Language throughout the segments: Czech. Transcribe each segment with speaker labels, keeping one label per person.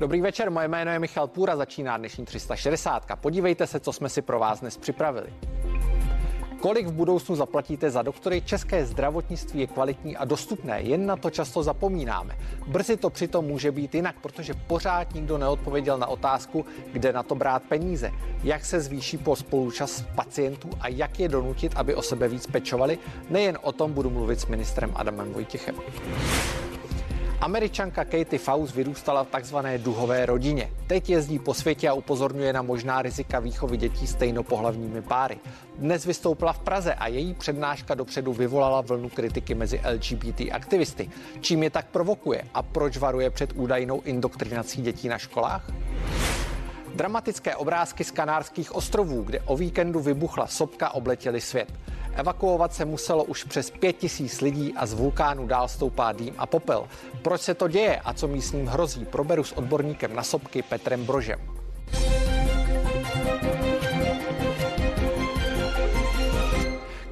Speaker 1: Dobrý večer, moje jméno je Michal Půra, začíná dnešní 360. Podívejte se, co jsme si pro vás dnes připravili. Kolik v budoucnu zaplatíte za doktory? České zdravotnictví je kvalitní a dostupné, jen na to často zapomínáme. Brzy to přitom může být jinak, protože pořád nikdo neodpověděl na otázku, kde na to brát peníze, jak se zvýší po spolučas pacientů a jak je donutit, aby o sebe víc pečovali. Nejen o tom budu mluvit s ministrem Adamem Vojtěchem. Američanka Katie Faust vyrůstala v takzvané duhové rodině. Teď jezdí po světě a upozorňuje na možná rizika výchovy dětí stejnopohlavními páry. Dnes vystoupila v Praze a její přednáška dopředu vyvolala vlnu kritiky mezi LGBT aktivisty. Čím je tak provokuje a proč varuje před údajnou indoktrinací dětí na školách? Dramatické obrázky z Kanárských ostrovů, kde o víkendu vybuchla sopka, obletěly svět. Evakuovat se muselo už přes pět tisíc lidí a z vulkánu dál stoupá dým a popel. Proč se to děje a co místním hrozí, proberu s odborníkem na sopky Petrem Brožem.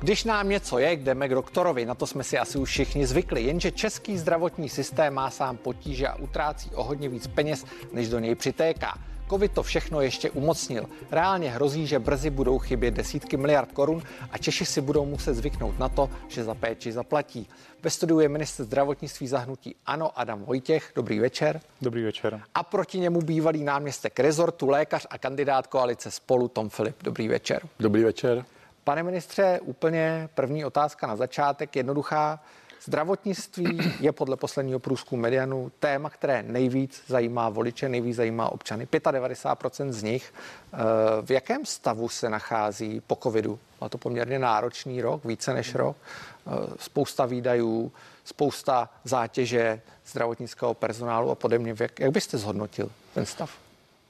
Speaker 1: Když nám něco je, jdeme k doktorovi, na to jsme si asi už všichni zvykli, jenže český zdravotní systém má sám potíže a utrácí o hodně víc peněz, než do něj přitéká. Covid to všechno ještě umocnil. Reálně hrozí, že brzy budou chybět desítky miliard korun a Češi si budou muset zvyknout na to, že za péči zaplatí. Ve studiu je ministr zdravotnictví zahnutí Ano Adam Vojtěch. Dobrý večer.
Speaker 2: Dobrý večer.
Speaker 1: A proti němu bývalý náměstek rezortu, lékař a kandidát koalice spolu Tom Filip. Dobrý večer.
Speaker 2: Dobrý večer.
Speaker 1: Pane ministře, úplně první otázka na začátek, jednoduchá. Zdravotnictví je podle posledního průzkumu Medianu téma, které nejvíc zajímá voliče, nejvíc zajímá občany. 95% z nich. Eh, v jakém stavu se nachází po covidu? Má to poměrně náročný rok, více než rok. Eh, spousta výdajů, spousta zátěže zdravotnického personálu a podobně. Jak byste zhodnotil ten stav?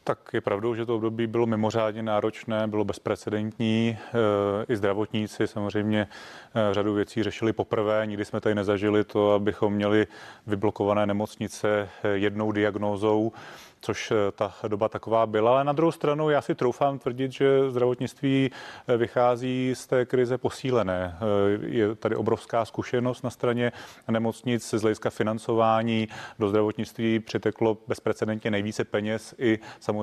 Speaker 2: Tak je pravdou, že to období bylo mimořádně náročné, bylo bezprecedentní. Eh, I zdravotníci samozřejmě eh, řadu věcí řešili poprvé. Nikdy jsme tady nezažili to, abychom měli vyblokované nemocnice eh, jednou diagnózou což ta doba taková byla. Ale na druhou stranu já si troufám tvrdit, že zdravotnictví vychází z té krize posílené. Je tady obrovská zkušenost na straně nemocnic z hlediska financování. Do zdravotnictví přiteklo bezprecedentně nejvíce peněz i samozřejmě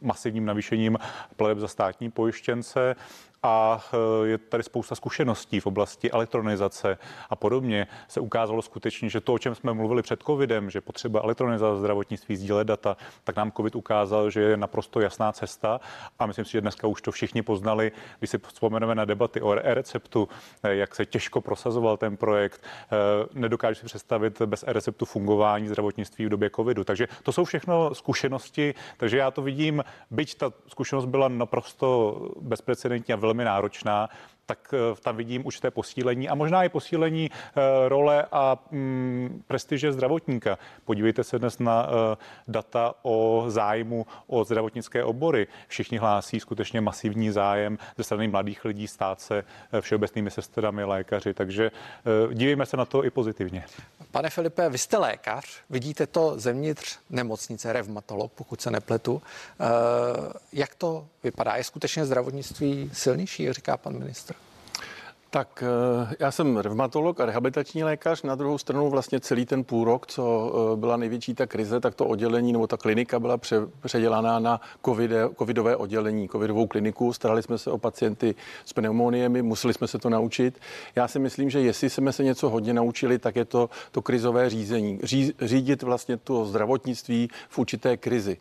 Speaker 2: masivním navýšením plateb za státní pojištěnce a eh, je tady spousta zkušeností v oblasti elektronizace a podobně. Se ukázalo skutečně, že to, o čem jsme mluvili před covidem, že potřeba elektronizace zdravotnictví, sdílet data, tak nám covid ukázal, že je naprosto jasná cesta a myslím si, že dneska už to všichni poznali, když si vzpomeneme na debaty o e-receptu, eh, jak se těžko prosazoval ten projekt, eh, nedokážu si představit bez e-receptu fungování zdravotnictví v době covidu. Takže to jsou všechno zkušenosti, takže já to vidím, byť ta zkušenost byla naprosto bezprecedentní a velmi náročná, tak eh, tam vidím už té posílení a možná i posílení eh, role a mm, prestiže zdravotníka. Podívejte se dnes na eh, data o zájmu o zdravotnické obory. Všichni hlásí skutečně masivní zájem ze strany mladých lidí stát se všeobecnými sestrami, lékaři, takže dívejme se na to i pozitivně.
Speaker 1: Pane Filipe, vy jste lékař, vidíte to zevnitř nemocnice, revmatolog, pokud se nepletu. Jak to vypadá? Je skutečně zdravotnictví silnější, říká pan ministr?
Speaker 3: Tak eh, já jsem revmatolog a rehabilitační lékař. Na druhou stranu vlastně celý ten půl rok, co eh, byla největší ta krize, tak to oddělení nebo ta klinika byla pře, předělaná na COVID, covidové oddělení, covidovou kliniku. Starali jsme se o pacienty s pneumoniemi, museli jsme se to naučit. Já si myslím, že jestli jsme se něco hodně naučili, tak je to to krizové řízení. Ří, řídit vlastně to zdravotnictví v určité krizi.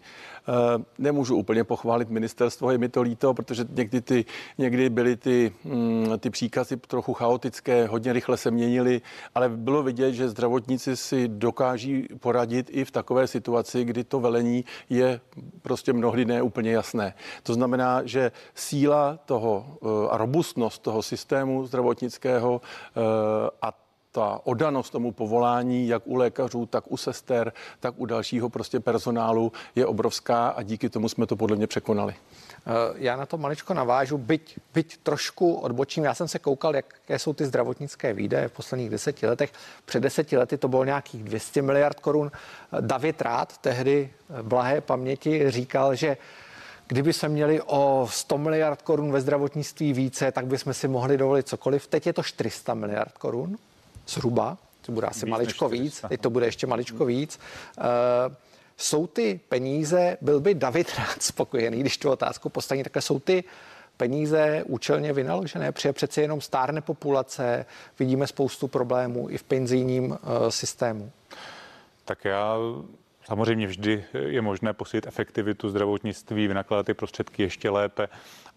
Speaker 3: Eh, nemůžu úplně pochválit ministerstvo, je mi to líto, protože někdy, ty, někdy byly ty, mm, ty příkazy trochu chaotické, hodně rychle se měnily, ale bylo vidět, že zdravotníci si dokáží poradit i v takové situaci, kdy to velení je prostě mnohdy ne úplně jasné. To znamená, že síla toho eh, a robustnost toho systému zdravotnického eh, a ta odanost tomu povolání, jak u lékařů, tak u sester, tak u dalšího prostě personálu je obrovská a díky tomu jsme to podle mě překonali.
Speaker 1: Eh, já na to maličko navážu, byť, byť trošku odbočím. Já jsem se koukal, jaké jsou ty zdravotnické výdaje v posledních deseti letech. Před deseti lety to bylo nějakých 200 miliard korun. David Rád, tehdy blahé paměti, říkal, že Kdyby se měli o 100 miliard korun ve zdravotnictví více, tak bychom si mohli dovolit cokoliv. Teď je to 400 miliard korun zhruba, to bude asi víc maličko víc, teď to bude ještě maličko víc. Uh, Jsou ty peníze, byl by David rád spokojený, když tu otázku postaví, takhle jsou ty peníze účelně vynaložené, protože přece jenom stárne populace, vidíme spoustu problémů i v penzijním uh, systému.
Speaker 2: Tak já Samozřejmě vždy je možné posílit efektivitu zdravotnictví, vynakládat ty prostředky ještě lépe,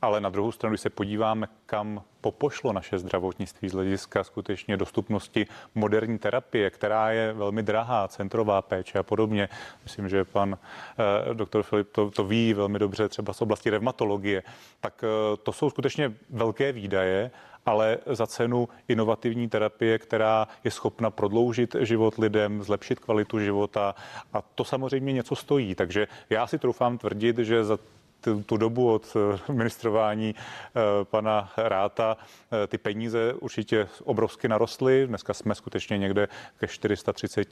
Speaker 2: ale na druhou stranu, když se podíváme, kam popošlo naše zdravotnictví z hlediska skutečně dostupnosti moderní terapie, která je velmi drahá, centrová péče a podobně. Myslím, že pan eh, doktor Filip to, to ví velmi dobře třeba z oblasti revmatologie. Tak eh, to jsou skutečně velké výdaje ale za cenu inovativní terapie, která je schopna prodloužit život lidem, zlepšit kvalitu života a to samozřejmě něco stojí. Takže já si troufám tvrdit, že za tu, tu dobu od eh, ministrování eh, pana Ráta eh, ty peníze určitě obrovsky narostly. Dneska jsme skutečně někde ke 430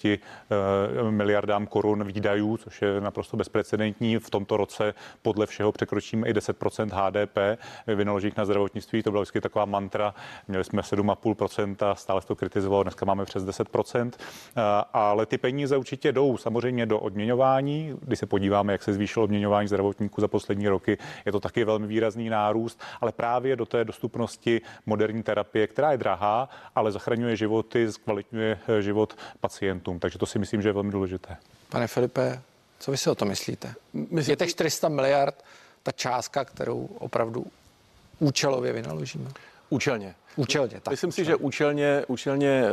Speaker 2: miliardám korun výdajů, což je naprosto bezprecedentní. V tomto roce podle všeho překročíme i 10% HDP vynaložených na zdravotnictví. To byla vždycky taková mantra. Měli jsme 7,5% stále se to kritizovalo, dneska máme přes 10% ale ty peníze určitě jdou samozřejmě do odměňování. Když se podíváme, jak se zvýšilo odměňování zdravotníků za poslední poslední roky je to taky velmi výrazný nárůst, ale právě do té dostupnosti moderní terapie, která je drahá, ale zachraňuje životy, zkvalitňuje eh, život pacientům. Takže to si myslím, že je velmi důležité.
Speaker 1: Pane Filipe, co vy si o to myslíte? Myslím, je těch 400 miliard ta částka, kterou opravdu účelově vynaložíme?
Speaker 3: Účelně.
Speaker 1: Účelně,
Speaker 3: tak. Myslím si, že účelně, účelně,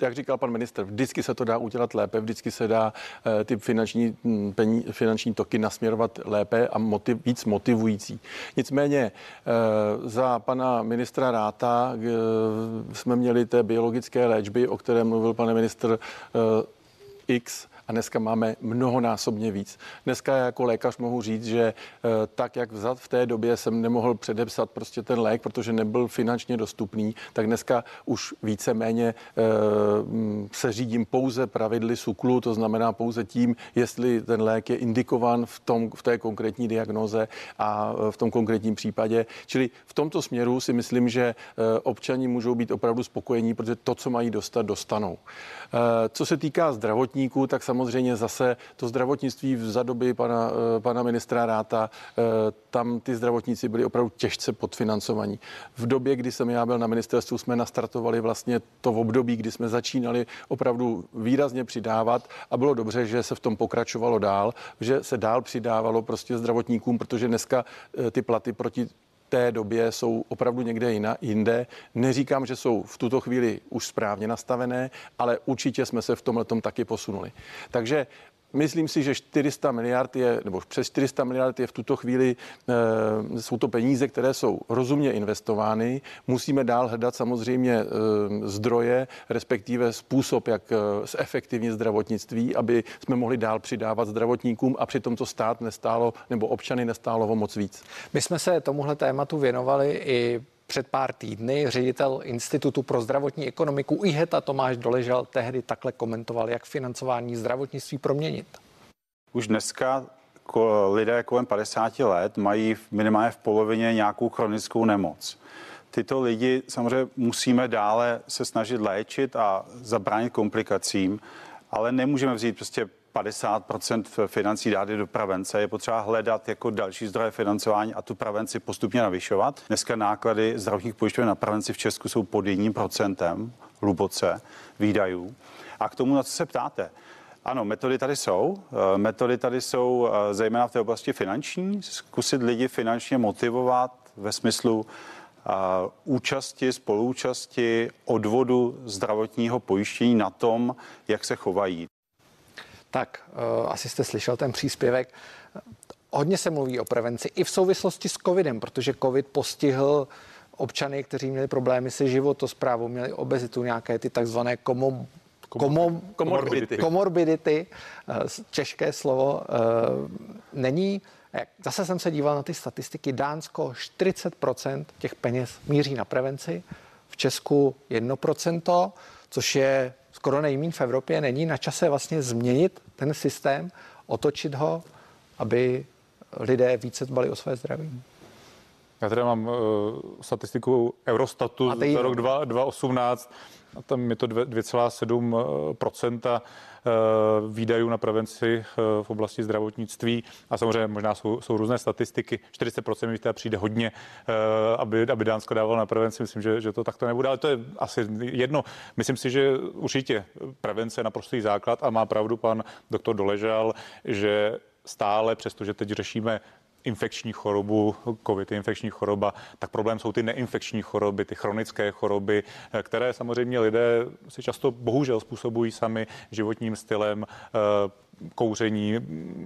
Speaker 3: eh, jak říkal pan minister, vždycky se to dá udělat lépe, vždycky se dá eh, ty finanční, hm, pení, finanční toky nasměrovat lépe a motiv, víc motivující. Nicméně eh, za pana ministra Ráta jsme měli té biologické léčby, o které mluvil pan minister X, a dneska máme mnohonásobně víc. Dneska jako lékař mohu říct, že eh, tak, jak v té době jsem nemohl předepsat prostě ten lék, protože nebyl finančně dostupný, tak dneska už víceméně eh, se řídím pouze pravidly SUKLu, to znamená pouze tím, jestli ten lék je indikovan v, tom, v té konkrétní diagnoze a eh, v tom konkrétním případě. Čili v tomto směru si myslím, že občani můžou být opravdu spokojení, protože to, co mají dostat, dostanou. Co se týká zdravotníků, tak samozřejmě samozřejmě zase to zdravotnictví za doby pana, eh, pana ministra Ráta, eh, tam ty zdravotníci byli opravdu těžce podfinancovaní. V době, kdy jsem já byl na ministerstvu, jsme nastartovali vlastně to v období, kdy jsme začínali opravdu výrazně přidávat a bylo dobře, že se v tom pokračovalo dál, že se dál přidávalo prostě zdravotníkům, protože dneska eh, ty platy proti té době jsou opravdu někde jiná, jinde. Neříkám, že jsou v tuto chvíli už správně nastavené, ale určitě jsme se v tomhle taky posunuli. Takže Myslím si, že 400 miliard je, nebo přes 400 miliard je v tuto chvíli, e, jsou to peníze, které jsou rozumně investovány. Musíme dál hledat samozřejmě e, zdroje, respektive způsob, jak e, zefektivnit zdravotnictví, aby jsme mohli dál přidávat zdravotníkům a přitom to stát nestálo, nebo občany nestálo o moc víc.
Speaker 1: My jsme se tomuhle tématu věnovali i před pár týdny ředitel Institutu pro zdravotní ekonomiku IHETA Tomáš Doležel tehdy takhle komentoval, jak financování zdravotnictví proměnit.
Speaker 4: Už dneska lidé kolem 50 let mají minimálně v polovině nějakou chronickou nemoc. Tyto lidi samozřejmě musíme dále se snažit léčit a zabránit komplikacím, ale nemůžeme vzít prostě 50% financí dát do prevence. Je potřeba hledat jako další zdroje financování a tu prevenci postupně navyšovat. Dneska náklady zdravotních pojišťoven na prevenci v Česku jsou pod jedním procentem hluboce výdajů. A k tomu, na co se ptáte, ano, metody tady jsou. Eh, metody tady jsou eh, zejména v té oblasti finanční. Zkusit lidi finančně motivovat ve smyslu uh, účasti, spoluúčasti, odvodu zdravotního pojištění na tom, jak se chovají.
Speaker 1: Tak, uh, asi jste slyšel ten příspěvek. Hodně se mluví o prevenci i v souvislosti s covidem, protože covid postihl občany, kteří měli problémy se životosprávou, měli obezitu, nějaké ty takzvané komo, komo, komorbidity. komorbidity, eh, těžké slovo, eh, není. Zase jsem se díval na ty statistiky. Dánsko 40% těch peněz míří na prevenci, v Česku 1%, což je skoro nejmín v Evropě, není na čase vlastně změnit ten systém, otočit ho, aby lidé více dbali o své zdraví?
Speaker 2: Já teda mám uh, statistiku Eurostatu za rok 2018 tam je to 2,7% výdajů na prevenci v oblasti zdravotnictví a samozřejmě možná jsou, jsou různé statistiky. 40% mi přijde hodně, aby, aby Dánsko dávalo na prevenci. Myslím, že, že to takto nebude, ale to je asi jedno. Myslím si, že určitě prevence je naprostý základ a má pravdu pan doktor Doležal, že stále, přestože teď řešíme infekční chorobu, COVID je infekční choroba, tak problém jsou ty neinfekční choroby, ty chronické choroby, které samozřejmě lidé si často bohužel způsobují sami životním stylem, kouření,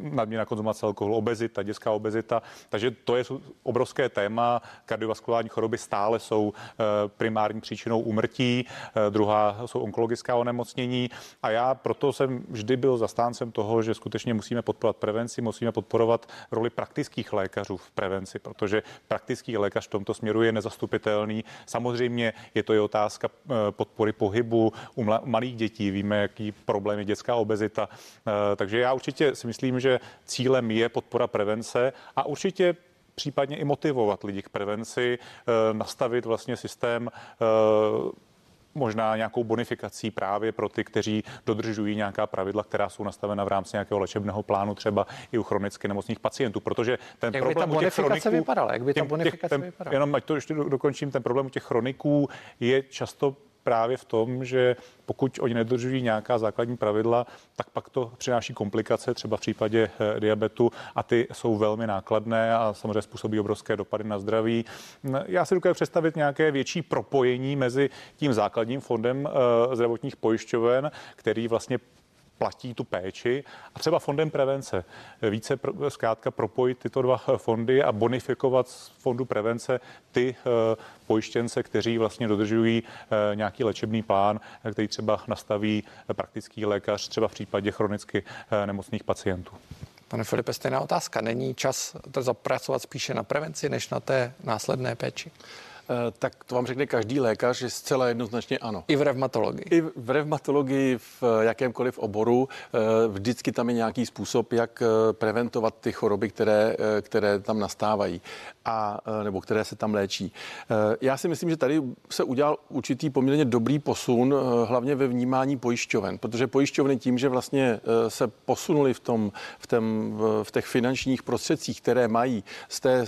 Speaker 2: nadměrná konzumace alkoholu, obezita, dětská obezita. Takže to je obrovské téma. Kardiovaskulární choroby stále jsou eh, primární příčinou úmrtí, eh, druhá jsou onkologická onemocnění. A já proto jsem vždy byl zastáncem toho, že skutečně musíme podporovat prevenci, musíme podporovat roli praktických lékařů v prevenci, protože praktický lékař v tomto směru je nezastupitelný. Samozřejmě je to i otázka eh, podpory pohybu u malých dětí. Víme, jaký problém je dětská obezita takže já určitě si myslím, že cílem je podpora prevence a určitě případně i motivovat lidi k prevenci, eh, nastavit vlastně systém eh, možná nějakou bonifikací právě pro ty, kteří dodržují nějaká pravidla, která jsou nastavena v rámci nějakého léčebného plánu, třeba i u chronicky nemocných pacientů. Protože ten
Speaker 1: Jak
Speaker 2: problém
Speaker 1: by ta bonifikace chroniků, vypadala? Jak by ta bonifikace těch,
Speaker 2: ten,
Speaker 1: vypadala?
Speaker 2: Jenom ať to ještě dokončím, ten problém u těch chroniků je často právě v tom, že pokud oni nedržují nějaká základní pravidla, tak pak to přináší komplikace, třeba v případě eh, diabetu a ty jsou velmi nákladné a samozřejmě způsobí obrovské dopady na zdraví. Já si dokážu představit nějaké větší propojení mezi tím základním fondem eh, zdravotních pojišťoven, který vlastně platí tu péči a třeba fondem prevence. Více zkrátka propojit tyto dva fondy a bonifikovat z fondu prevence ty eh, pojištěnce, kteří vlastně dodržují eh, nějaký léčebný plán, který třeba nastaví praktický lékař, třeba v případě chronicky eh, nemocných pacientů.
Speaker 1: Pane Filipe, stejná otázka. Není čas to zapracovat spíše na prevenci, než na té následné péči?
Speaker 3: Eh, tak to vám řekne každý lékař, že zcela jednoznačně ano.
Speaker 1: I v revmatologii.
Speaker 3: I v revmatologii, v jakémkoliv oboru, eh, vždycky tam je nějaký způsob, jak eh, preventovat ty choroby, které, které tam nastávají a nebo které se tam léčí. Já si myslím, že tady se udělal určitý poměrně dobrý posun, hlavně ve vnímání pojišťoven, protože pojišťovny tím, že vlastně se posunuli v, tom, v, tom, v těch finančních prostředcích, které mají z, té,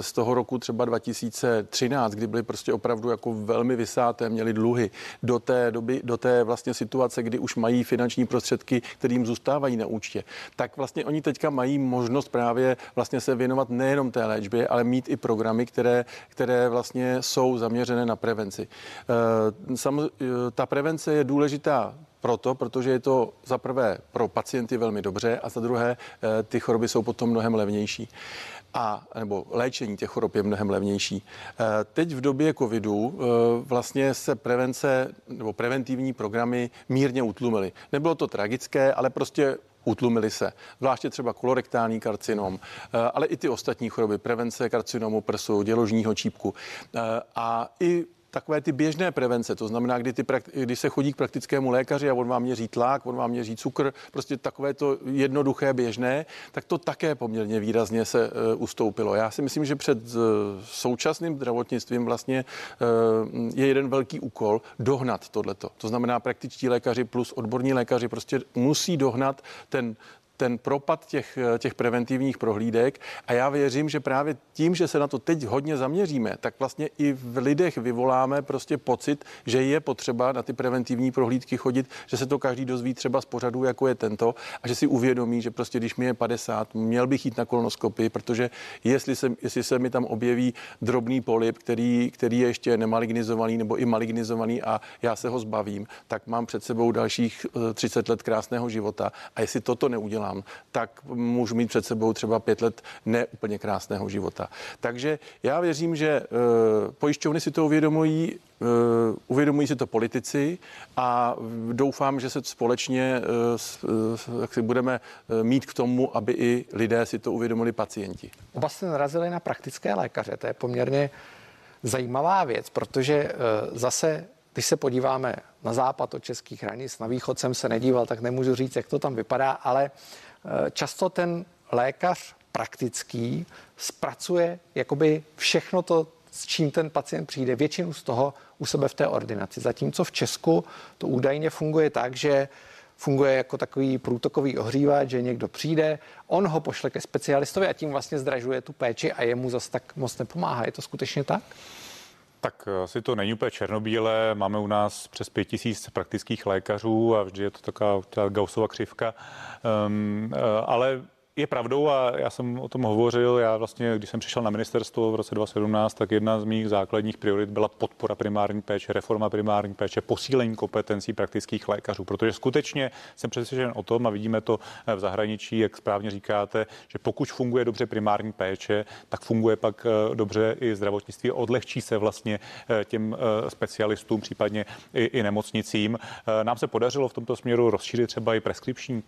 Speaker 3: z toho roku třeba 2013, kdy byly prostě opravdu jako velmi vysáté, měli dluhy do té doby, do té vlastně situace, kdy už mají finanční prostředky, kterým zůstávají na účtě, tak vlastně oni teďka mají možnost právě vlastně se věnovat nejenom té léčbě, ale mít i programy, které, které vlastně jsou zaměřené na prevenci. Eh, Sam, eh, ta prevence je důležitá proto, protože je to za prvé pro pacienty velmi dobře a za druhé eh, ty choroby jsou potom mnohem levnější a nebo léčení těch chorob je mnohem levnější. Eh, teď v době covidu eh, vlastně se prevence nebo preventivní programy mírně utlumily. Nebylo to tragické, ale prostě utlumili se. Zvláště třeba kolorektální karcinom, eh, ale i ty ostatní choroby, prevence karcinomu prsu, děložního čípku. A i takové ty běžné prevence, to znamená, kdy, ty, kdy se chodí k praktickému lékaři a on vám měří tlak, on vám měří cukr, prostě takové to jednoduché běžné, tak to také poměrně výrazně se uh, ustoupilo. Já si myslím, že před uh, současným zdravotnictvím vlastně uh, je jeden velký úkol dohnat tohleto. To znamená, praktičtí lékaři plus odborní lékaři prostě musí dohnat ten ten propad těch, těch preventivních prohlídek. A já věřím, že právě tím, že se na to teď hodně zaměříme, tak vlastně i v lidech vyvoláme prostě pocit, že je potřeba na ty preventivní prohlídky chodit, že se to každý dozví třeba z pořadu, jako je tento a že si uvědomí, že prostě když mi je 50, měl bych jít na kolonoskopii, protože jestli se, jestli se mi tam objeví drobný polip, který, který je ještě nemalignizovaný nebo i malignizovaný a já se ho zbavím, tak mám před sebou dalších 30 eh, let krásného života. A jestli toto neudělám, dělám, tak můžu mít před sebou třeba pět let neúplně krásného života. Takže já věřím, že uh, pojišťovny si to uvědomují, uh, uvědomují si to politici a doufám, že se společně uh, jak si budeme mít k tomu, aby i lidé si to uvědomili pacienti.
Speaker 1: Oba jste narazili na praktické lékaře, to je poměrně zajímavá věc, protože zase když se podíváme na západ od českých hranic, na východ jsem se nedíval, tak nemůžu říct, jak to tam vypadá, ale eh, často ten lékař praktický zpracuje jakoby všechno to, s čím ten pacient přijde, většinu z toho u sebe v té ordinaci. Zatímco v Česku to údajně funguje tak, že funguje jako takový průtokový ohřívač, že někdo přijde, on ho pošle ke specialistovi a tím vlastně zdražuje tu péči a jemu zase tak moc nepomáhá. Je to skutečně tak?
Speaker 2: Tak asi to není úplně černobílé. Máme u nás přes pět tisíc praktických lékařů a vždy je to taková gausova křivka. Um, ale je pravdou a já jsem o tom hovořil. Já vlastně, když jsem přišel na ministerstvo v roce 2017, tak jedna z mých základních priorit byla podpora primární péče, reforma primární péče, posílení kompetencí praktických lékařů, protože skutečně jsem přesvědčen o tom a vidíme to v zahraničí, jak správně říkáte, že pokud funguje dobře primární péče, tak funguje pak eh, dobře i zdravotnictví, odlehčí se vlastně eh, těm eh, specialistům, případně i, i nemocnicím. Nám se podařilo v tomto směru rozšířit třeba i preskripční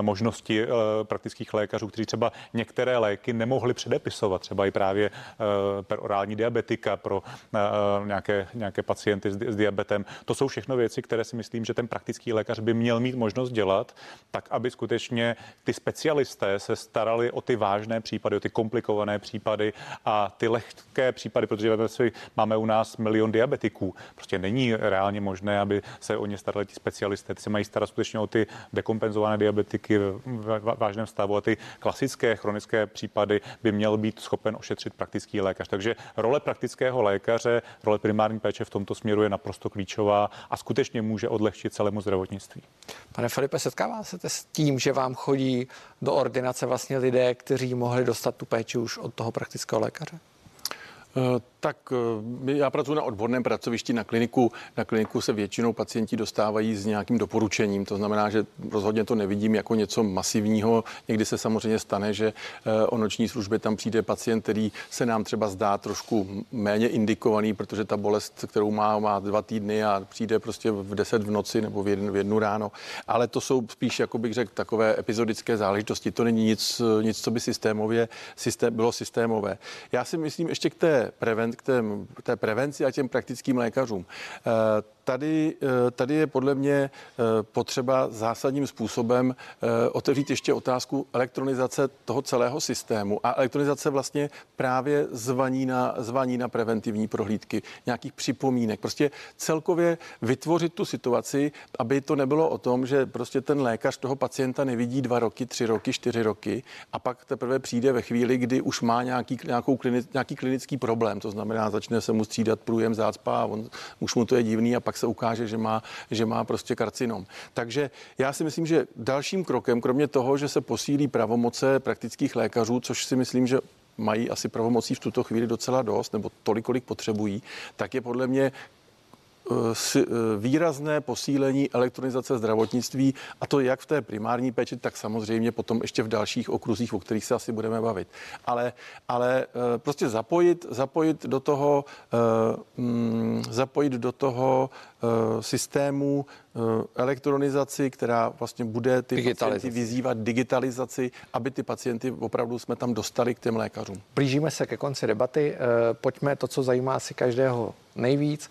Speaker 2: možnosti praktických praktických lékařů, kteří třeba některé léky nemohli předepisovat, třeba i právě uh, perorální diabetika pro uh, nějaké, nějaké pacienty s, s diabetem. To jsou všechno věci, které si myslím, že ten praktický lékař by měl mít možnost dělat, tak aby skutečně ty specialisté se starali o ty vážné případy, o ty komplikované případy a ty lehké případy, protože máme u nás milion diabetiků. Prostě není reálně možné, aby se o ně starali ti specialisté. Ty se mají starat skutečně o ty dekompenzované diabetiky v vážném stavu ty klasické chronické případy by měl být schopen ošetřit praktický lékař. Takže role praktického lékaře, role primární péče v tomto směru je naprosto klíčová a skutečně může odlehčit celému zdravotnictví.
Speaker 1: Pane Filipe, setkává se s tím, že vám chodí do ordinace vlastně lidé, kteří mohli dostat tu péči už od toho praktického lékaře?
Speaker 3: Eh, tak eh, já pracuji na odborném pracovišti na kliniku. Na kliniku se většinou pacienti dostávají s nějakým doporučením. To znamená, že rozhodně to nevidím jako něco masivního. Někdy se samozřejmě stane, že eh, o noční službě tam přijde pacient, který se nám třeba zdá trošku méně indikovaný, protože ta bolest, kterou má, má dva týdny a přijde prostě v 10 v noci nebo v jednu, ráno. Ale to jsou spíš, jako bych řekl, takové epizodické záležitosti. To není nic, nic co by systémově systém, bylo systémové. Já si myslím ještě k té preven, k té, té prevenci a těm praktickým lékařům. Eh, tady, eh, tady je podle mě eh, potřeba zásadním způsobem otevřít ještě otázku elektronizace toho celého systému a elektronizace vlastně právě zvaní na, zvaní na preventivní prohlídky, nějakých připomínek. Prostě celkově vytvořit tu situaci, aby to nebylo o tom, že prostě ten lékař toho pacienta nevidí dva roky, tři roky, čtyři roky a pak teprve přijde ve chvíli, kdy už má nějaký, nějakou klinic, nějaký klinický problém. To znamená, začne se mu střídat průjem zácpa a on, už mu to je divný a pak se ukáže, že má, že má prostě karcinom. Takže já si myslím, že dalším krokem, kromě toho, že se posílí pravomoce praktických lékařů, což si myslím, že mají asi pravomocí v tuto chvíli docela dost, nebo tolik, kolik potřebují, tak je podle mě výrazné posílení elektronizace zdravotnictví a to jak v té primární péči, tak samozřejmě potom ještě v dalších okruzích, o kterých se asi budeme bavit. Ale, ale eh, prostě zapojit, zapojit do toho, eh, mm, zapojit do toho systému elektronizaci, která vlastně bude ty pacienty vyzývat digitalizaci, aby ty pacienty opravdu jsme tam dostali k těm lékařům.
Speaker 1: Blížíme se ke konci debaty. Pojďme to, co zajímá si každého nejvíc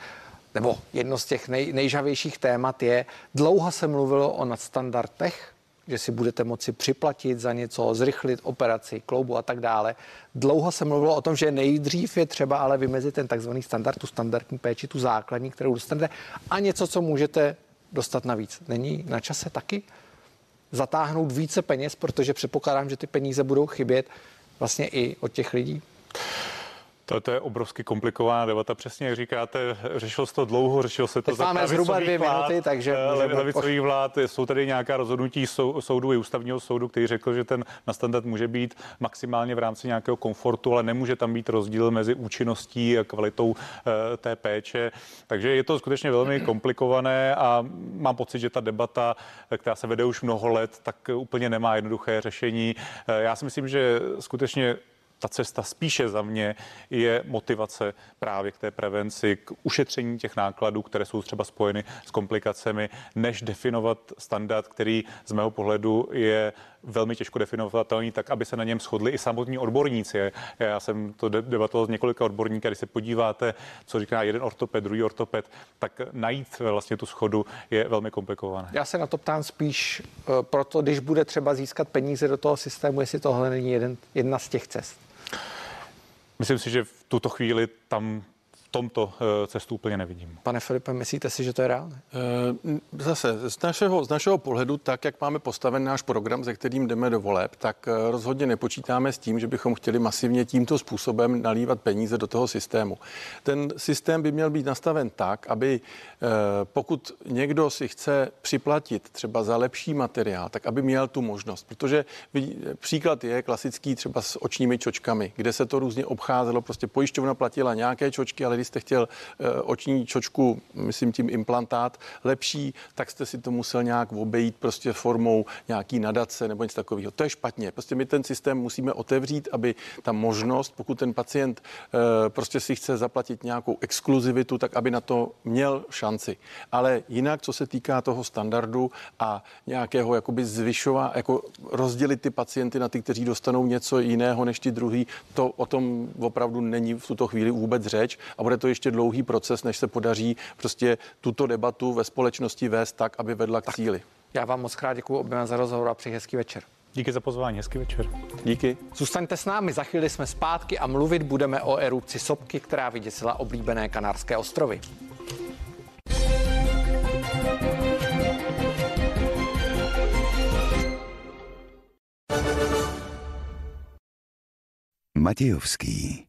Speaker 1: nebo jedno z těch nej, nejžavějších témat je, dlouho se mluvilo o nadstandardech, že si budete moci připlatit za něco, zrychlit operaci, kloubu a tak dále. Dlouho se mluvilo o tom, že nejdřív je třeba ale vymezit ten takzvaný standard, tu standardní péči, tu základní, kterou dostanete, a něco, co můžete dostat navíc. Není na čase taky zatáhnout více peněz, protože předpokládám, že ty peníze budou chybět vlastně i od těch lidí?
Speaker 2: To, to je obrovsky komplikovaná debata, přesně jak říkáte, řešil se to dlouho, řešil se to
Speaker 1: Teď za máme zhruba dvě vlád, minuty, takže
Speaker 2: eh, levicových vlád, jsou tady nějaká rozhodnutí sou, soudu i ústavního soudu, který řekl, že ten standard může být maximálně v rámci nějakého komfortu, ale nemůže tam být rozdíl mezi účinností a kvalitou e, té péče. Takže je to skutečně velmi komplikované a mám pocit, že ta debata, která se vede už mnoho let, tak úplně nemá jednoduché řešení. E, já si myslím, že skutečně ta cesta spíše za mě je motivace právě k té prevenci, k ušetření těch nákladů, které jsou třeba spojeny s komplikacemi, než definovat standard, který z mého pohledu je velmi těžko definovatelný, tak aby se na něm shodli i samotní odborníci. Já jsem to debatoval s několika odborníky, když se podíváte, co říká jeden ortoped, druhý ortoped, tak najít vlastně tu schodu je velmi komplikované.
Speaker 1: Já se na to ptám spíš eh, proto, když bude třeba získat peníze do toho systému, jestli tohle není jeden, jedna z těch cest.
Speaker 2: Myslím si, že v tuto chvíli tam tomto eh, cestu úplně nevidím.
Speaker 1: Pane Filipe, myslíte si, že to je reálné?
Speaker 3: Eh, zase z našeho, z našeho pohledu, tak jak máme postaven náš program, ze kterým jdeme do voleb, tak eh, rozhodně nepočítáme s tím, že bychom chtěli masivně tímto způsobem nalívat peníze do toho systému. Ten systém by měl být nastaven tak, aby pokud někdo si chce připlatit třeba za lepší materiál, tak aby měl tu možnost. Protože příklad je klasický třeba s očními čočkami, kde se to různě obcházelo. Prostě pojišťovna platila nějaké čočky, ale když jste chtěl eh, oční čočku, myslím tím implantát, lepší, tak jste si to musel nějak obejít prostě formou nějaký nadace nebo něco takového. To je špatně. Prostě my ten systém musíme otevřít, aby ta možnost, pokud ten pacient eh, prostě si chce zaplatit nějakou exkluzivitu, tak aby na to měl šanci. Ale jinak, co se týká toho standardu a nějakého jakoby zvyšová, jako rozdělit ty pacienty na ty, kteří dostanou něco jiného než ty druhý, to o tom opravdu není v tuto chvíli vůbec řeč a bude to ještě dlouhý proces, než se podaří prostě tuto debatu ve společnosti vést tak, aby vedla k cíli.
Speaker 1: Já vám moc krát děkuji oběma za rozhovor a přeji hezký večer.
Speaker 2: Díky za pozvání, hezký večer.
Speaker 3: Díky.
Speaker 1: Zůstaňte s námi, za chvíli jsme zpátky a mluvit budeme o erupci sopky, která vyděsila oblíbené Kanárské ostrovy.
Speaker 5: Matějovský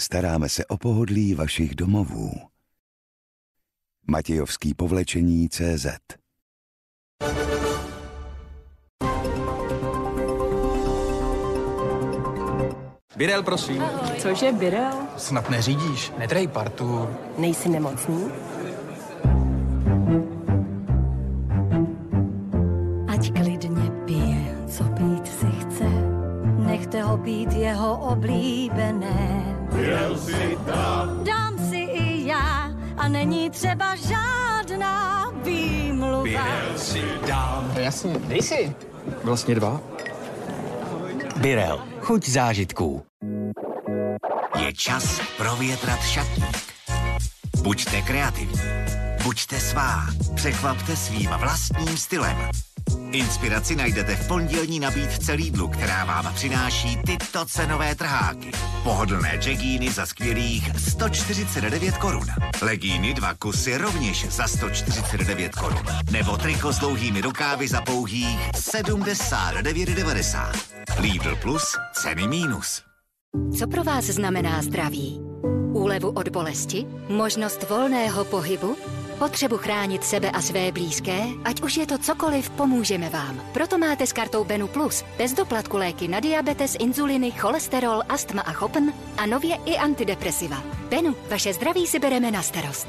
Speaker 5: Staráme se o pohodlí vašich domovů. Matějovský povlečení CZ
Speaker 6: Birel, prosím.
Speaker 7: Ahoj. Cože, Birel?
Speaker 6: Snad neřídíš, netrej partu.
Speaker 7: Nejsi nemocný?
Speaker 8: Ať klidně pije, co pít si chce. Nechte ho pít jeho oblíbené dám. Dám si i já a není třeba žádná výmluva. Birel
Speaker 6: si dám. No jasně, dej si. Vlastně dva.
Speaker 9: Birel, chuť zážitků. Je čas provětrat šatník. Buďte kreativní. Buďte svá. Překvapte svým vlastním stylem. Inspiraci najdete v pondělní nabídce Lidlu, která vám přináší tyto cenové trháky. Pohodlné džegíny za skvělých 149 korun. Legíny dva kusy rovněž za 149 korun. Nebo triko s dlouhými rukávy za pouhých 79,90. Lidl Plus ceny mínus.
Speaker 10: Co pro vás znamená zdraví? Úlevu od bolesti? Možnost volného pohybu? Potřebu chránit sebe a své blízké, ať už je to cokoliv, pomůžeme vám. Proto máte s kartou Benu Plus bez doplatku léky na diabetes, inzuliny, cholesterol, astma a chopn a nově i antidepresiva. Benu, vaše zdraví si bereme na starost.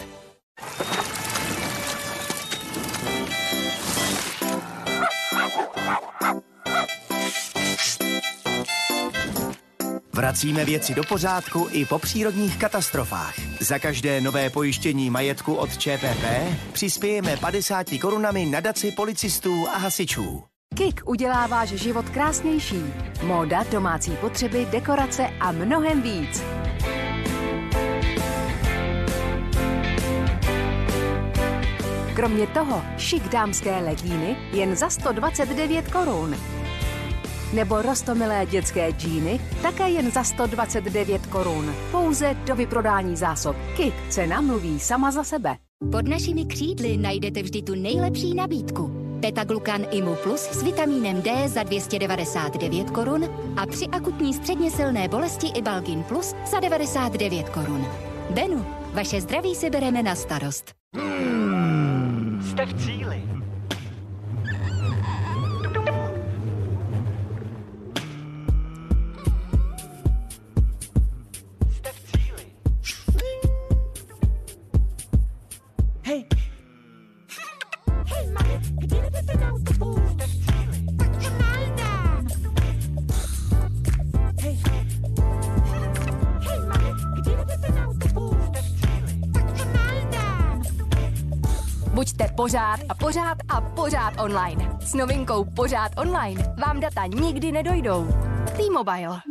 Speaker 9: Vracíme věci do pořádku i po přírodních katastrofách. Za každé nové pojištění majetku od ČPP přispějeme 50 korunami nadaci policistů a hasičů.
Speaker 11: KIK udělá váš život krásnější. Móda, domácí potřeby, dekorace a mnohem víc. Kromě toho šik dámské legíny jen za 129 korun nebo rostomilé dětské džíny také jen za 129 korun. Pouze do vyprodání zásob. Kik cena mluví sama za sebe.
Speaker 10: Pod našimi křídly najdete vždy tu nejlepší nabídku. Beta-glukan Imu Plus s vitamínem D za 299 korun a při akutní středně silné bolesti i Balgin Plus za 99 korun. Benu, vaše zdraví si bereme na starost.
Speaker 12: Hmm. Jste v cíli.
Speaker 11: Buďte pořád a pořád a pořád online. S novinkou Pořád online vám data nikdy nedojdou. T-Mobile.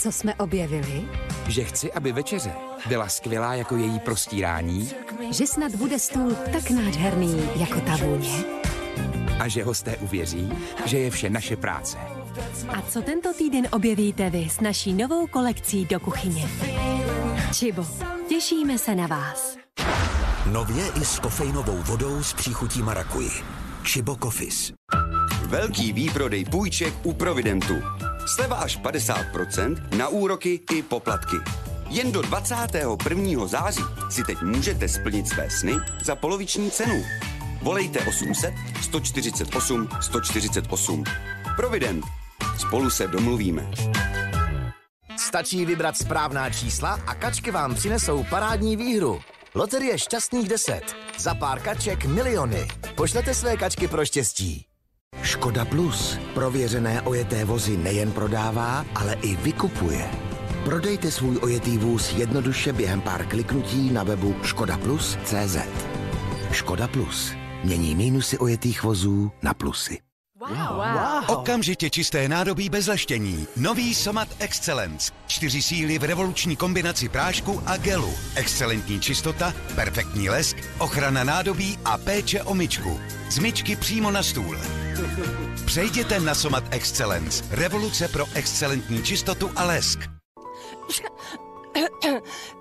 Speaker 13: Co jsme objevili?
Speaker 14: Že chci, aby večeře byla skvělá jako její prostírání.
Speaker 13: Že snad bude stůl tak nádherný jako ta vůně.
Speaker 14: A že hosté uvěří, že je vše naše práce.
Speaker 13: A co tento týden objevíte vy s naší novou kolekcí do kuchyně? Čibo, těšíme se na vás.
Speaker 9: Nově i s kofeinovou vodou s příchutí marakuji. Chibo Coffees.
Speaker 15: Velký výprodej půjček u Providentu. Sleva až 50% na úroky i poplatky. Jen do 21. září si teď můžete splnit své sny za poloviční cenu. Volejte 800 148 148. Provident. Spolu se domluvíme.
Speaker 16: Stačí vybrat správná čísla a kačky vám přinesou parádní výhru. Loterie šťastných 10. Za pár kaček miliony. Pošlete své kačky pro štěstí.
Speaker 9: Škoda Plus. Prověřené ojeté vozy nejen prodává, ale i vykupuje. Prodejte svůj ojetý vůz jednoduše během pár kliknutí na webu škodaplus.cz. Škoda Plus. Mění mínusy ojetých vozů na plusy.
Speaker 5: Wow. Wow. Okamžitě čisté nádobí bez leštění. Nový Somat Excellence. Čtyři síly v revoluční kombinaci prášku a gelu. Excelentní čistota, perfektní lesk, ochrana nádobí a péče o myčku. Z myčky přímo na stůl. Přejděte na Somat Excellence. Revoluce pro excelentní čistotu a lesk.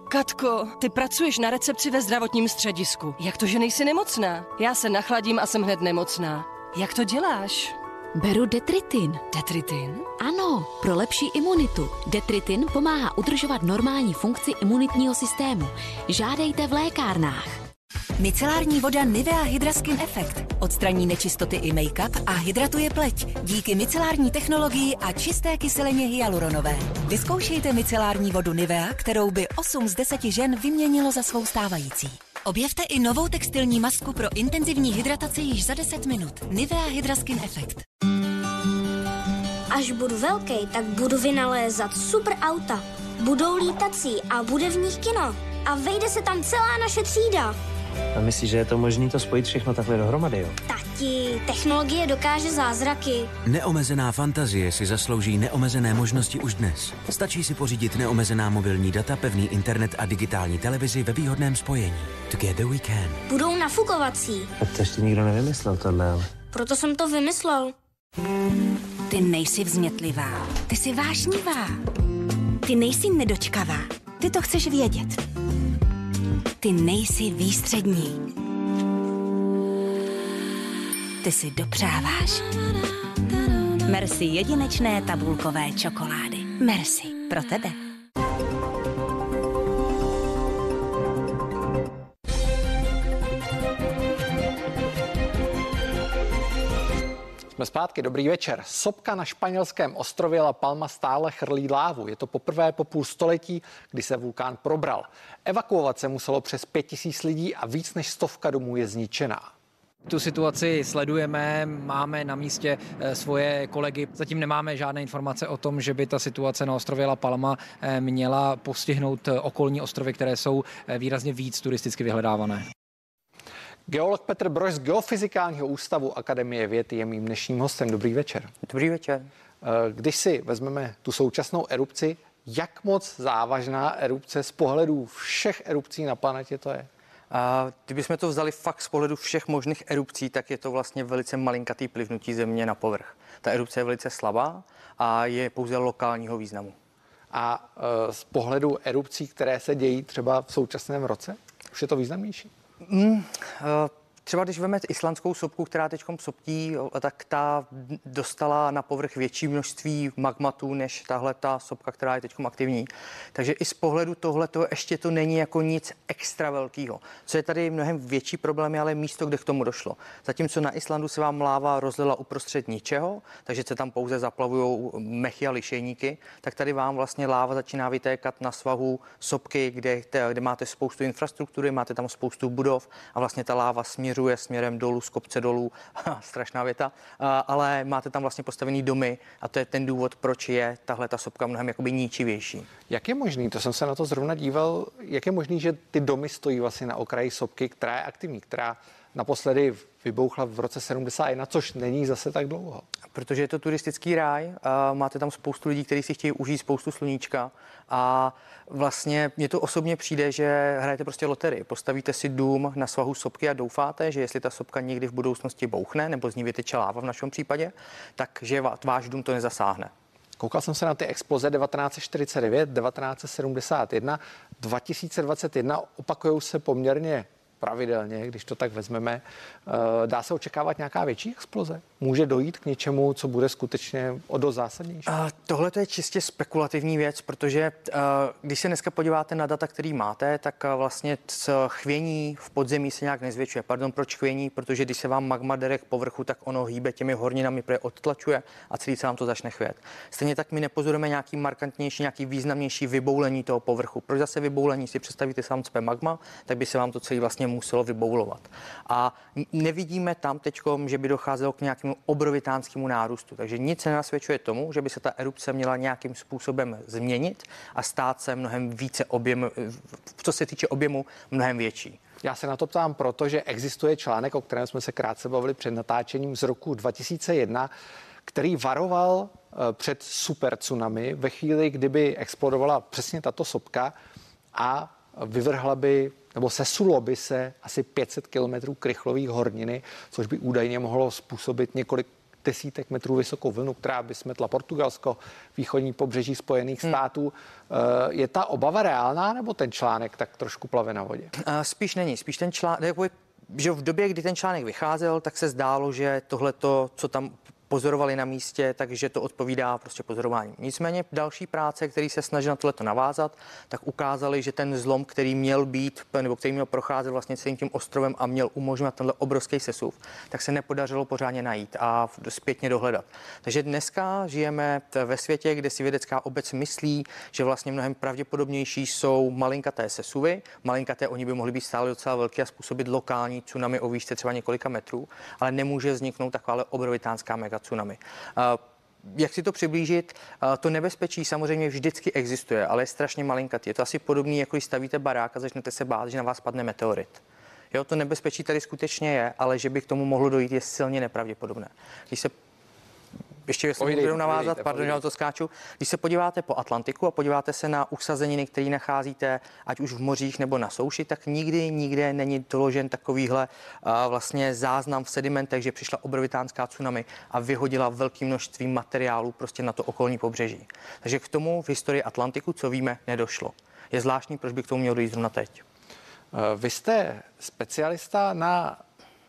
Speaker 17: Katko, ty pracuješ na recepci ve zdravotním středisku. Jak to, že nejsi nemocná? Já se nachladím a jsem hned nemocná. Jak to děláš?
Speaker 18: Beru detritin.
Speaker 17: Detritin?
Speaker 18: Ano, pro lepší imunitu. Detritin pomáhá udržovat normální funkci imunitního systému. Žádejte v lékárnách.
Speaker 19: Micelární voda Nivea Hydraskin Effect odstraní nečistoty i make-up a hydratuje pleť díky micelární technologii a čisté kyselině hyaluronové. Vyzkoušejte micelární vodu Nivea, kterou by 8 z 10 žen vyměnilo za svou stávající. Objevte i novou textilní masku pro intenzivní hydrataci již za 10 minut. Nivea Hydraskin Effect.
Speaker 20: Až budu velký, tak budu vynalézat super auta. Budou lítací a bude v nich kino. A vejde se tam celá naše třída.
Speaker 21: A myslíš, že je to možné to spojit všechno takhle dohromady, jo?
Speaker 20: Tati, technologie dokáže zázraky.
Speaker 22: Neomezená fantazie si zaslouží neomezené možnosti už dnes. Stačí si pořídit neomezená mobilní data, pevný internet a digitální televizi ve výhodném spojení. Together we can.
Speaker 20: Budou nafukovací.
Speaker 21: A to ještě nikdo nevymyslel tohle, ale...
Speaker 20: Proto jsem to vymyslel.
Speaker 19: Ty nejsi vznětlivá. Ty jsi vášnivá. Ty nejsi nedočkavá. Ty to chceš vědět. Ty nejsi výstřední. Ty si dopřáváš. Merci jedinečné tabulkové čokolády. Merci. Pro tebe.
Speaker 1: Jsme zpátky, dobrý večer. Sopka na španělském ostrově La Palma stále chrlí lávu. Je to poprvé po půl století, kdy se vulkán probral. Evakuovat se muselo přes pět tisíc lidí a víc než stovka domů je zničená.
Speaker 6: Tu situaci sledujeme, máme na místě eh, svoje kolegy. Zatím nemáme žádné informace o tom, že by ta situace na ostrově La Palma eh, měla postihnout eh, okolní ostrovy, které jsou výrazně víc turisticky vyhledávané.
Speaker 1: Geolog Petr Brož z Geofyzikálního ústavu Akademie věd je mým dnešním hostem. Dobrý večer.
Speaker 23: Dobrý večer.
Speaker 1: Když si vezmeme tu současnou erupci, jak moc závažná erupce z pohledu všech erupcí na planetě to je?
Speaker 23: A kdybychom to vzali fakt z pohledu všech možných erupcí, tak je to vlastně velice malinkatý plivnutí země na povrch. Ta erupce je velice slabá a je pouze lokálního významu.
Speaker 1: A e, z pohledu erupcí, které se dějí třeba v současném roce, už je to významnější?
Speaker 23: Mm, uh, Třeba když vezmete islandskou sopku, která teď soptí, tak ta dostala na povrch větší množství magmatů než tahle ta sopka, která je teď aktivní. Takže i z pohledu tohle to ještě to není jako nic extra velkého. Co je tady mnohem větší problém, je ale místo, kde k tomu došlo. Zatímco na Islandu se vám láva rozlila uprostřed ničeho, takže se tam pouze zaplavují mechy a lišejníky, tak tady vám vlastně láva začíná vytékat na svahu sopky, kde, kde máte spoustu infrastruktury, máte tam spoustu budov a vlastně ta láva směřuje směřuje směrem dolů, z kopce dolů, strašná věta, ale máte tam vlastně postavený domy a to je ten důvod, proč je tahle ta sopka mnohem jakoby ničivější.
Speaker 1: Jak je možný, to jsem se na to zrovna díval, jak je možný, že ty domy stojí vlastně na okraji sopky, která je aktivní, která naposledy vybouchla v roce 71, což není zase tak dlouho.
Speaker 23: Protože je to turistický ráj, a máte tam spoustu lidí, kteří si chtějí užít spoustu sluníčka a vlastně mně to osobně přijde, že hrajete prostě loterii. Postavíte si dům na svahu sopky a doufáte, že jestli ta sopka někdy v budoucnosti bouchne nebo z ní vyteče láva v našem případě, takže váš dům to nezasáhne.
Speaker 1: Koukal jsem se na ty exploze 1949, 1971, 2021 opakují se poměrně pravidelně, když to tak vezmeme. Eh, dá se očekávat nějaká větší exploze? Může dojít k něčemu, co bude skutečně o dost zásadnější?
Speaker 23: Tohle to je čistě spekulativní věc, protože eh, když se dneska podíváte na data, který máte, tak eh, vlastně chvění v podzemí se nějak nezvětšuje. Pardon, proč chvění? Protože když se vám magma dere k povrchu, tak ono hýbe těmi horninami, protože odtlačuje a celý se vám to začne chvět. Stejně tak my nepozorujeme nějaký markantnější, nějaký významnější vyboulení toho povrchu. Proč zase vyboulení? Si představíte sám magma, tak by se vám to celý vlastně muselo vyboulovat. A nevidíme tam teď, že by docházelo k nějakému obrovitánskému nárůstu. Takže nic nenasvědčuje tomu, že by se ta erupce měla nějakým způsobem změnit a stát se mnohem více objem, co se týče objemu, mnohem větší.
Speaker 1: Já se na to ptám, protože existuje článek, o kterém jsme se krátce bavili před natáčením z roku 2001, který varoval eh, před super tsunami ve chvíli, kdyby explodovala přesně tato sopka a vyvrhla by nebo sesulo by se asi 500 kilometrů krychlových horniny, což by údajně mohlo způsobit několik desítek metrů vysokou vlnu, která by smetla Portugalsko, východní pobřeží Spojených hmm. států. Eh, je ta obava reálná, nebo ten článek tak trošku plave na vodě?
Speaker 23: Spíš není. Spíš ten článek, že v době, kdy ten článek vycházel, tak se zdálo, že tohle, co tam pozorovali na místě, takže to odpovídá prostě pozorování. Nicméně další práce, který se snaží na tohleto navázat, tak ukázali, že ten zlom, který měl být, nebo který měl procházet vlastně celým tím ostrovem a měl umožňovat tenhle obrovský sesuv, tak se nepodařilo pořádně najít a zpětně dohledat. Takže dneska žijeme ve světě, kde si vědecká obec myslí, že vlastně mnohem pravděpodobnější jsou malinkaté sesuvy. Malinkaté oni by mohly být stále docela velké a způsobit lokální tsunami o výšce třeba několika metrů, ale nemůže vzniknout taková obrovitánská mega tsunami. Jak si to přiblížit? To nebezpečí samozřejmě vždycky existuje, ale je strašně malinkatý. Je to asi podobné, jako když stavíte barák a začnete se bát, že na vás padne meteorit. Jo, to nebezpečí tady skutečně je, ale že by k tomu mohlo dojít, je silně nepravděpodobné. Když se ještě jestli povídej, můžu navázat, povídejte, pardon, já to skáču. Když se podíváte po Atlantiku a podíváte se na usazeniny, které nacházíte ať už v mořích nebo na souši, tak nikdy, nikde není doložen takovýhle uh, vlastně záznam v sedimentech, že přišla obrovitánská tsunami a vyhodila velké množství materiálu prostě na to okolní pobřeží. Takže k tomu v historii Atlantiku, co víme, nedošlo. Je zvláštní, proč by k tomu mělo dojít zrovna teď.
Speaker 1: Vy jste specialista na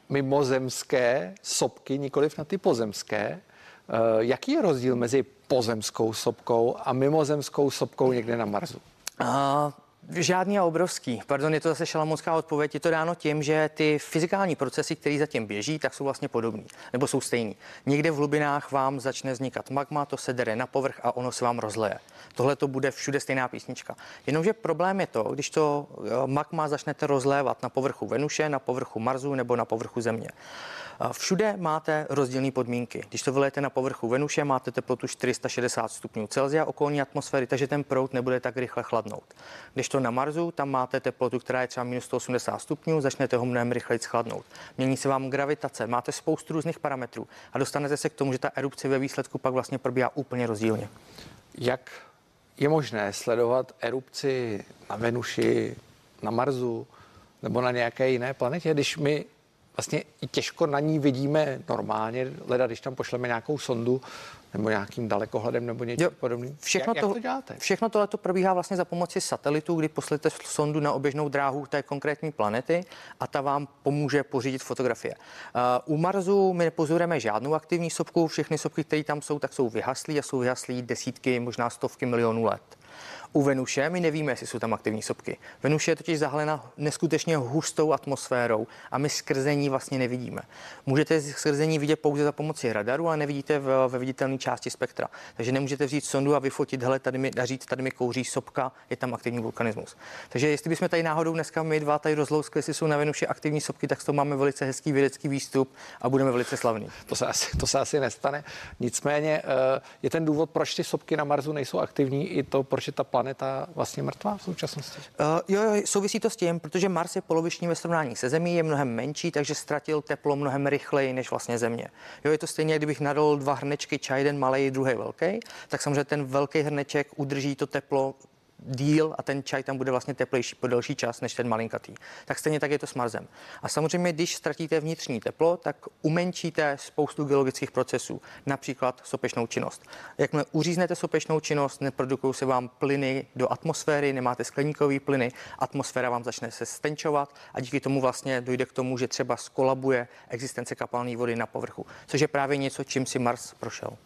Speaker 1: mimozemské sopky, nikoliv na ty pozemské. Eh, jaký je rozdíl mezi pozemskou sopkou a mimozemskou sopkou někde na Marsu?
Speaker 23: Uh, Žádný a obrovský. Pardon, je to zase šalamounská odpověď. Je to dáno tím, že ty fyzikální procesy, které zatím běží, tak jsou vlastně podobný, nebo jsou stejný. Někde v hlubinách vám začne vznikat magma, to se dere na povrch a ono se vám rozleje. Tohle to bude všude stejná písnička. Jenomže problém je to, když to eh, magma začnete rozlévat na povrchu Venuše, na povrchu Marsu nebo na povrchu Země. Všude máte rozdílné podmínky. Když to vylejete na povrchu Venuše, máte teplotu 460 stupňů Celsia okolní atmosféry, takže ten proud nebude tak rychle chladnout. Když to na Marsu, tam máte teplotu, která je třeba minus 180 stupňů, začnete ho mnohem rychleji chladnout. Mění se vám gravitace, máte spoustu různých parametrů a dostanete se k tomu, že ta erupce ve výsledku pak vlastně probíhá úplně rozdílně.
Speaker 1: Jak je možné sledovat erupci na Venuši, na Marsu nebo na nějaké jiné planetě, když my vlastně i těžko na ní vidíme normálně, leda, když tam pošleme nějakou sondu nebo nějakým dalekohledem nebo něco podobným.
Speaker 23: Všechno, jak, to, jak to děláte? Všechno tohle to probíhá vlastně za pomoci satelitu, kdy poslete sondu na oběžnou dráhu té konkrétní planety a ta vám pomůže pořídit fotografie. Uh, u Marsu my nepozorujeme žádnou aktivní sopku, všechny sopky, které tam jsou, tak jsou vyhaslí a jsou vyhaslí desítky, možná stovky milionů let. U Venuše my nevíme, jestli jsou tam aktivní sopky. Venuše je totiž zahalena neskutečně hustou atmosférou a my skrzení vlastně nevidíme. Můžete skrzení vidět pouze za pomoci radaru a nevidíte v, ve viditelné části spektra. Takže nemůžete vzít sondu a vyfotit, hele, tady mi, a říct, tady mi kouří sopka, je tam aktivní vulkanismus. Takže jestli bychom tady náhodou dneska my dva tady rozlouskli, jestli jsou na Venuši aktivní sopky, tak to máme velice hezký vědecký výstup a budeme velice slavní.
Speaker 1: To se asi, to se asi nestane. Nicméně eh, je ten důvod, proč ty sopky na Marsu nejsou aktivní, i to, proč je ta planeta vlastně mrtvá v současnosti?
Speaker 23: Uh, jo, jo, souvisí to s tím, protože Mars je poloviční ve srovnání se Zemí, je mnohem menší, takže ztratil teplo mnohem rychleji než vlastně Země. Jo, je to stejně, kdybych nadal dva hrnečky čaj, jeden malý, druhý velký, tak samozřejmě ten velký hrneček udrží to teplo díl a ten čaj tam bude vlastně teplejší po delší čas než ten malinkatý. Tak stejně tak je to s Marsem. A samozřejmě, když ztratíte vnitřní teplo, tak umenšíte spoustu geologických procesů, například sopečnou činnost. Jakmile uříznete sopečnou činnost, neprodukují se vám plyny do atmosféry, nemáte skleníkové plyny, atmosféra vám začne se stenčovat a díky tomu vlastně dojde k tomu, že třeba skolabuje existence kapalné vody na povrchu, což je právě něco, čím si Mars prošel.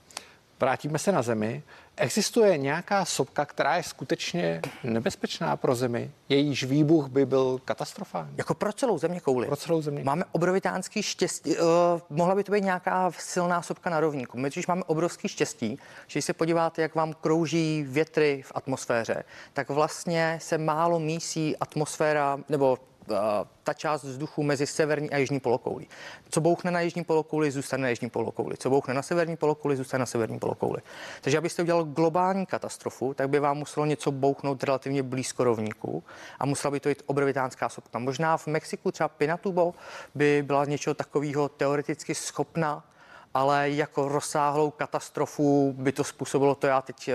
Speaker 1: Vrátíme se na Zemi. Existuje nějaká sopka, která je skutečně nebezpečná pro Zemi? Jejíž výbuch by byl katastrofální?
Speaker 23: Jako pro celou země kouli.
Speaker 1: Pro celou země.
Speaker 23: Máme obrovitánský štěstí. Uh, mohla by to být nějaká silná sopka na rovníku. My totiž máme obrovský štěstí, že když se podíváte, jak vám krouží větry v atmosféře, tak vlastně se málo mísí atmosféra nebo ta část vzduchu mezi severní a jižní polokoulí. Co bouchne na jižní polokouli, zůstane na jižní polokouli. Co bouchne na severní polokouli, zůstane na severní polokouli. Takže abyste udělal globální katastrofu, tak by vám muselo něco bouchnout relativně blízko rovníku a musela by to jít obrovitánská sopka. Možná v Mexiku třeba Pinatubo by byla něčeho takového teoreticky schopna, ale jako rozsáhlou katastrofu by to způsobilo to, já teď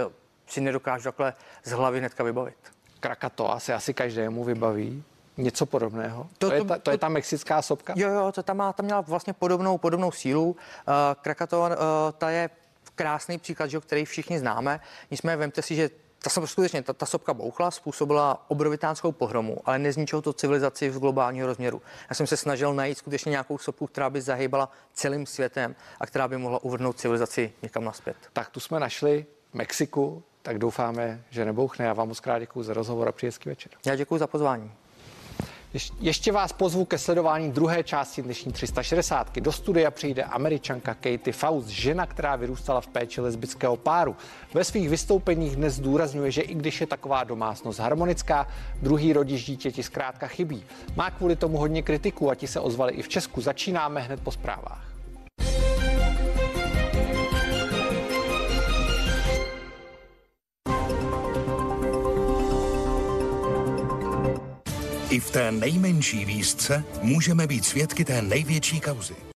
Speaker 23: si nedokážu takhle z hlavy hnedka vybavit.
Speaker 1: Krakatoa se asi každému vybaví něco podobného? To, to, je, ta, to je ta mexická sopka?
Speaker 23: Jo, jo, to tam, má, tam měla vlastně podobnou, podobnou sílu. Uh, Krakatoa, uh, ta je krásný příklad, že, který všichni známe. Nicméně vemte si, že ta skutečně, ta, ta sopka bouchla, způsobila obrovitánskou pohromu, ale nezničilo to civilizaci v globálního rozměru. Já jsem se snažil najít skutečně nějakou sopku, která by zahýbala celým světem a která by mohla uvrhnout civilizaci někam naspět.
Speaker 1: Tak tu jsme našli Mexiku, tak doufáme, že nebouchne. Já vám moc krát děkuji za rozhovor a příjezký večer.
Speaker 23: Já děkuji za pozvání.
Speaker 1: Ještě vás pozvu ke sledování druhé části dnešní 360. Do studia přijde američanka Katie Faust, žena, která vyrůstala v péči lesbického páru. Ve svých vystoupeních dnes zdůrazňuje, že i když je taková domácnost harmonická, druhý rodič dítěti zkrátka chybí. Má kvůli tomu hodně kritiků a ti se ozvali i v Česku. Začínáme hned po zprávách.
Speaker 24: I v té nejmenší výzce můžeme být svědky té největší kauzy.